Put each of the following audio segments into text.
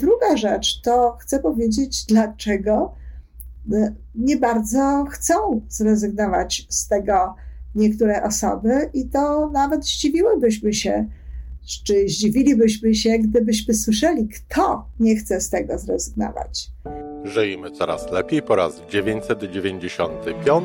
druga rzecz, to chcę powiedzieć, dlaczego e, nie bardzo chcą zrezygnować z tego niektóre osoby, i to nawet zdziwiłybyśmy się, czy zdziwilibyśmy się, gdybyśmy słyszeli, kto nie chce z tego zrezygnować. Żyjmy coraz lepiej po raz 995.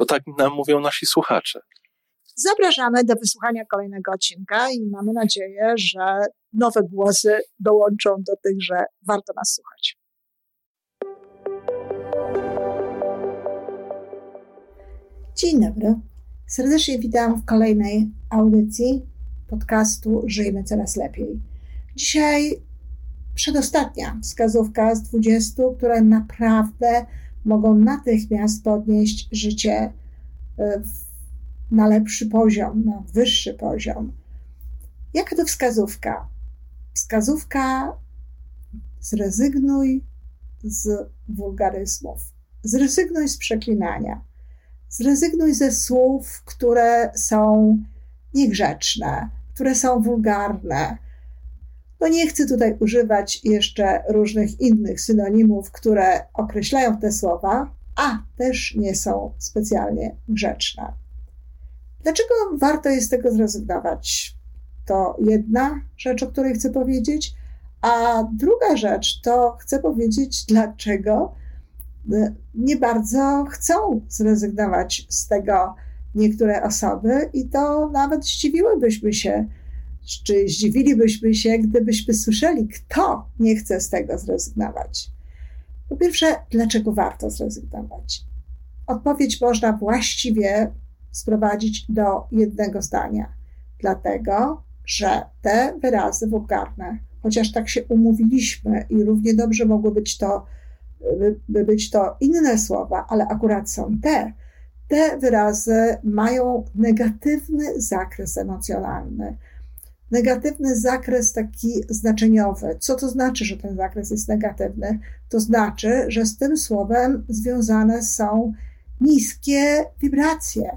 bo tak nam mówią nasi słuchacze. Zapraszamy do wysłuchania kolejnego odcinka i mamy nadzieję, że nowe głosy dołączą do tych, że warto nas słuchać. Dzień dobry. Serdecznie witam w kolejnej audycji podcastu Żyjmy Coraz Lepiej. Dzisiaj przedostatnia wskazówka z 20, które naprawdę mogą natychmiast podnieść życie e, na lepszy poziom, na wyższy poziom. Jaka to wskazówka? Wskazówka zrezygnuj z wulgaryzmów, zrezygnuj z przeklinania, zrezygnuj ze słów, które są niegrzeczne, które są wulgarne, no nie chcę tutaj używać jeszcze różnych innych synonimów, które określają te słowa, a też nie są specjalnie grzeczne. Dlaczego warto jest z tego zrezygnować? To jedna rzecz, o której chcę powiedzieć, a druga rzecz to chcę powiedzieć, dlaczego nie bardzo chcą zrezygnować z tego niektóre osoby, i to nawet zdziwiłybyśmy się, czy zdziwilibyśmy się, gdybyśmy słyszeli, kto nie chce z tego zrezygnować? Po pierwsze, dlaczego warto zrezygnować? Odpowiedź można właściwie sprowadzić do jednego zdania. Dlatego, że te wyrazy wulgarne, chociaż tak się umówiliśmy i równie dobrze mogły być to, by być to inne słowa, ale akurat są te, te wyrazy mają negatywny zakres emocjonalny negatywny zakres taki znaczeniowy. Co to znaczy, że ten zakres jest negatywny? To znaczy, że z tym słowem związane są niskie wibracje.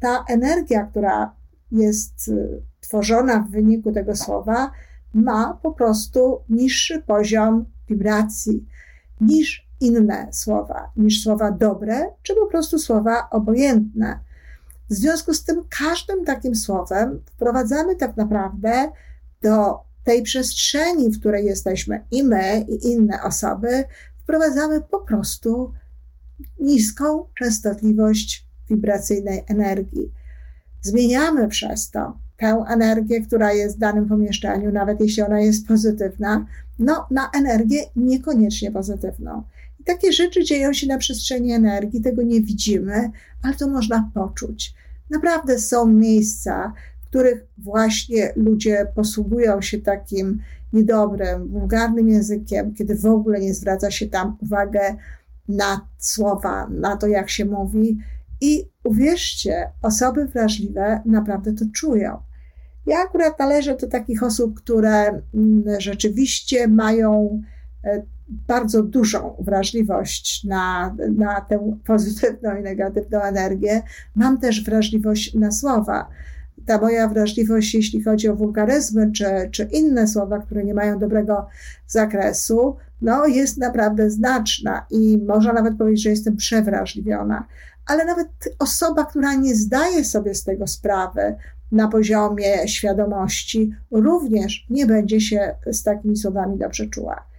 Ta energia, która jest y, tworzona w wyniku tego słowa, ma po prostu niższy poziom wibracji niż inne słowa, niż słowa dobre, czy po prostu słowa obojętne. W związku z tym każdym takim słowem wprowadzamy tak naprawdę do tej przestrzeni, w której jesteśmy i my, i inne osoby, wprowadzamy po prostu niską częstotliwość wibracyjnej energii. Zmieniamy przez to tę energię, która jest w danym pomieszczeniu, nawet jeśli ona jest pozytywna, no, na energię niekoniecznie pozytywną. Takie rzeczy dzieją się na przestrzeni energii, tego nie widzimy, ale to można poczuć. Naprawdę są miejsca, w których właśnie ludzie posługują się takim niedobrym, wulgarnym językiem, kiedy w ogóle nie zwraca się tam uwagę na słowa, na to, jak się mówi. I uwierzcie, osoby wrażliwe naprawdę to czują. Ja akurat należę do takich osób, które mm, rzeczywiście mają bardzo dużą wrażliwość na, na tę pozytywną i negatywną energię. Mam też wrażliwość na słowa. Ta moja wrażliwość, jeśli chodzi o wulgaryzmy czy, czy inne słowa, które nie mają dobrego zakresu, no, jest naprawdę znaczna i można nawet powiedzieć, że jestem przewrażliwiona. Ale nawet osoba, która nie zdaje sobie z tego sprawy na poziomie świadomości, również nie będzie się z takimi słowami dobrze czuła.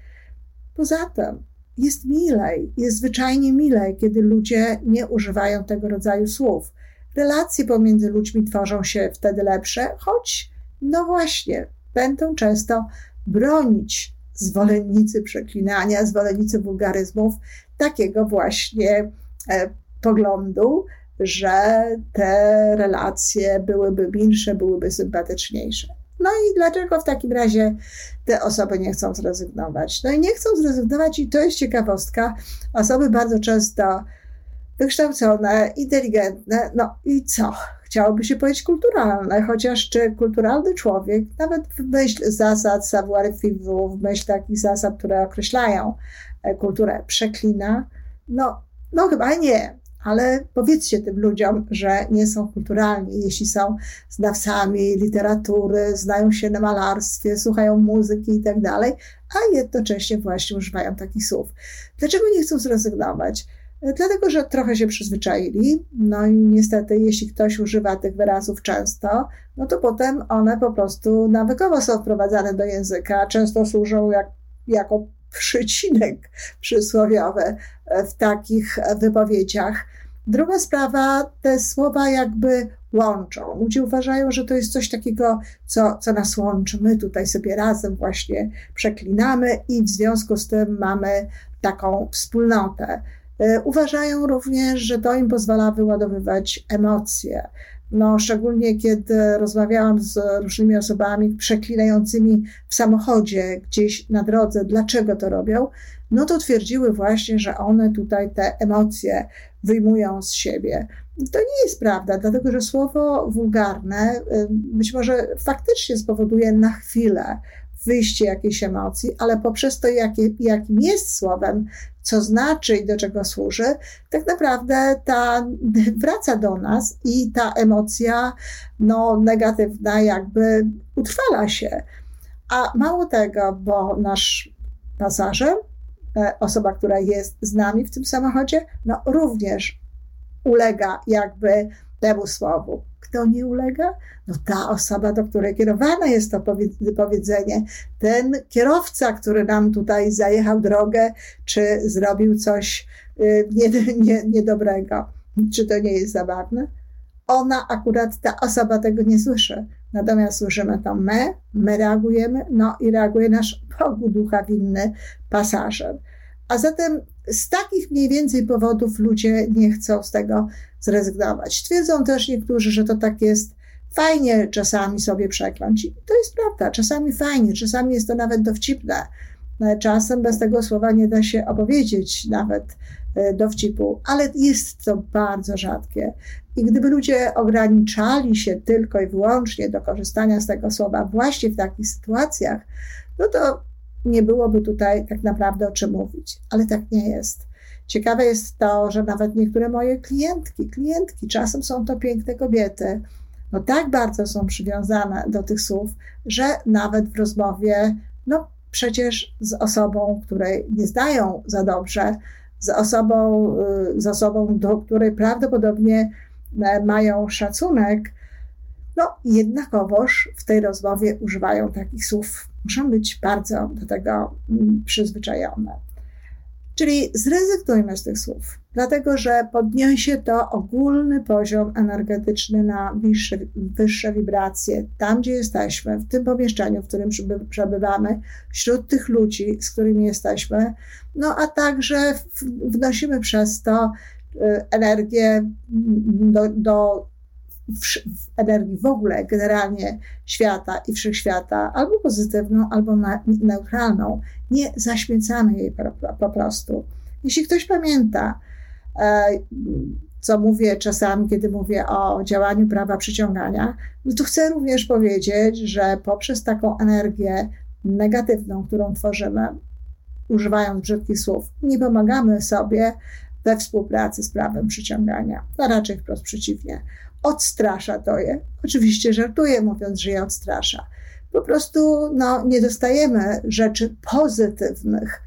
Poza tym jest milej, jest zwyczajnie milej, kiedy ludzie nie używają tego rodzaju słów. Relacje pomiędzy ludźmi tworzą się wtedy lepsze, choć, no właśnie, będą często bronić zwolennicy przeklinania, zwolennicy wulgaryzmów takiego właśnie e, poglądu, że te relacje byłyby milsze, byłyby sympatyczniejsze. No i dlaczego w takim razie te osoby nie chcą zrezygnować? No i nie chcą zrezygnować, i to jest ciekawostka. Osoby bardzo często wykształcone, inteligentne, no i co? Chciałoby się powiedzieć kulturalne, chociaż czy kulturalny człowiek, nawet w myśl zasad savoir-vivre, w myśl takich zasad, które określają e, kulturę, przeklina? No, no chyba nie ale powiedzcie tym ludziom, że nie są kulturalni, jeśli są znawcami literatury, znają się na malarstwie, słuchają muzyki i tak dalej, a jednocześnie właśnie używają takich słów. Dlaczego nie chcą zrezygnować? Dlatego, że trochę się przyzwyczaili, no i niestety, jeśli ktoś używa tych wyrazów często, no to potem one po prostu nawykowo są wprowadzane do języka, często służą jak, jako przycinek przysłowiowy w takich wypowiedziach. Druga sprawa, te słowa jakby łączą. Ludzie uważają, że to jest coś takiego, co, co nas łączy. My tutaj sobie razem właśnie przeklinamy i w związku z tym mamy taką wspólnotę. E, uważają również, że to im pozwala wyładowywać emocje. No, szczególnie kiedy rozmawiałam z różnymi osobami przeklinającymi w samochodzie gdzieś na drodze, dlaczego to robią, no to twierdziły właśnie, że one tutaj te emocje wyjmują z siebie. To nie jest prawda, dlatego że słowo wulgarne y, być może faktycznie spowoduje na chwilę wyjście jakiejś emocji, ale poprzez to, jakie, jakim jest słowem, co znaczy i do czego służy, tak naprawdę ta wraca do nas i ta emocja no, negatywna jakby utrwala się. A mało tego, bo nasz pasażer, e, osoba, która jest z nami w tym samochodzie, no również ulega jakby temu słowu. Kto nie ulega? No ta osoba, do której kierowane jest to powiedzenie, ten kierowca, który nam tutaj zajechał drogę, czy zrobił coś y, niedobrego. Czy to nie jest zabawne? Ona akurat, ta osoba tego nie słyszy. Natomiast słyszymy to my, my reagujemy, no i reaguje nasz Bogu ducha winny pasażer. A zatem z takich mniej więcej powodów ludzie nie chcą z tego zrezygnować. Twierdzą też niektórzy, że to tak jest fajnie czasami sobie przekląć. I to jest prawda, czasami fajnie, czasami jest to nawet dowcipne. Czasem bez tego słowa nie da się opowiedzieć nawet e, dowcipu, ale jest to bardzo rzadkie. I gdyby ludzie ograniczali się tylko i wyłącznie do korzystania z tego słowa właśnie w takich sytuacjach, no to nie byłoby tutaj tak naprawdę o czym mówić, ale tak nie jest. Ciekawe jest to, że nawet niektóre moje klientki, klientki, czasem są to piękne kobiety, no tak bardzo są przywiązane do tych słów, że nawet w rozmowie, no przecież z osobą, której nie znają za dobrze, z osobą, y, z osobą, do której prawdopodobnie e, mają szacunek, no jednakowoż w tej rozmowie używają takich słów. Muszą być bardzo do tego mm, przyzwyczajone. Czyli zrezygnujmy z tych słów, dlatego że podniesie to ogólny poziom energetyczny na wyższe, wyższe wibracje, tam gdzie jesteśmy, w tym pomieszczeniu, w którym przebywamy, wśród tych ludzi, z którymi jesteśmy, no a także wnosimy przez to y, energię do, do w, energii w ogóle, generalnie świata i wszechświata, albo pozytywną, albo neutralną. Nie zaśmiecamy jej po, po prostu. Jeśli ktoś pamięta, e, co mówię czasami, kiedy mówię o działaniu prawa przyciągania, no to chcę również powiedzieć, że poprzez taką energię negatywną, którą tworzymy, używając brzydkich słów, nie pomagamy sobie we współpracy z prawem przyciągania, a raczej wprost przeciwnie odstrasza to je. Oczywiście żartuję, mówiąc, że je odstrasza. Po prostu no, nie dostajemy rzeczy pozytywnych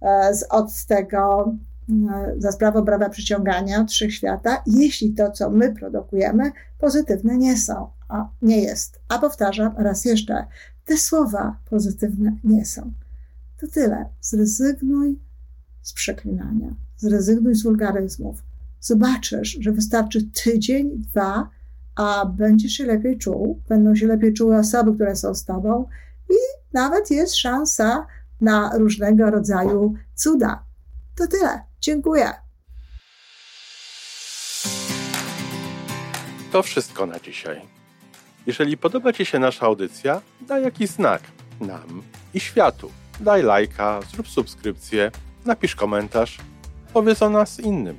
e, z, od tego, e, za sprawą prawa przyciągania od wszechświata, jeśli to, co my produkujemy, pozytywne nie są, a nie jest. A powtarzam raz jeszcze, te słowa pozytywne nie są. To tyle. Zrezygnuj z przeklinania, zrezygnuj z wulgaryzmów, zobaczysz, że wystarczy tydzień, dwa, a będziesz się lepiej czuł, będą się lepiej czuły osoby, które są z tobą i nawet jest szansa na różnego rodzaju cuda. To tyle. Dziękuję. To wszystko na dzisiaj. Jeżeli podoba Ci się nasza audycja, daj jakiś znak nam i światu. Daj lajka, zrób subskrypcję, napisz komentarz, powiedz o nas innym.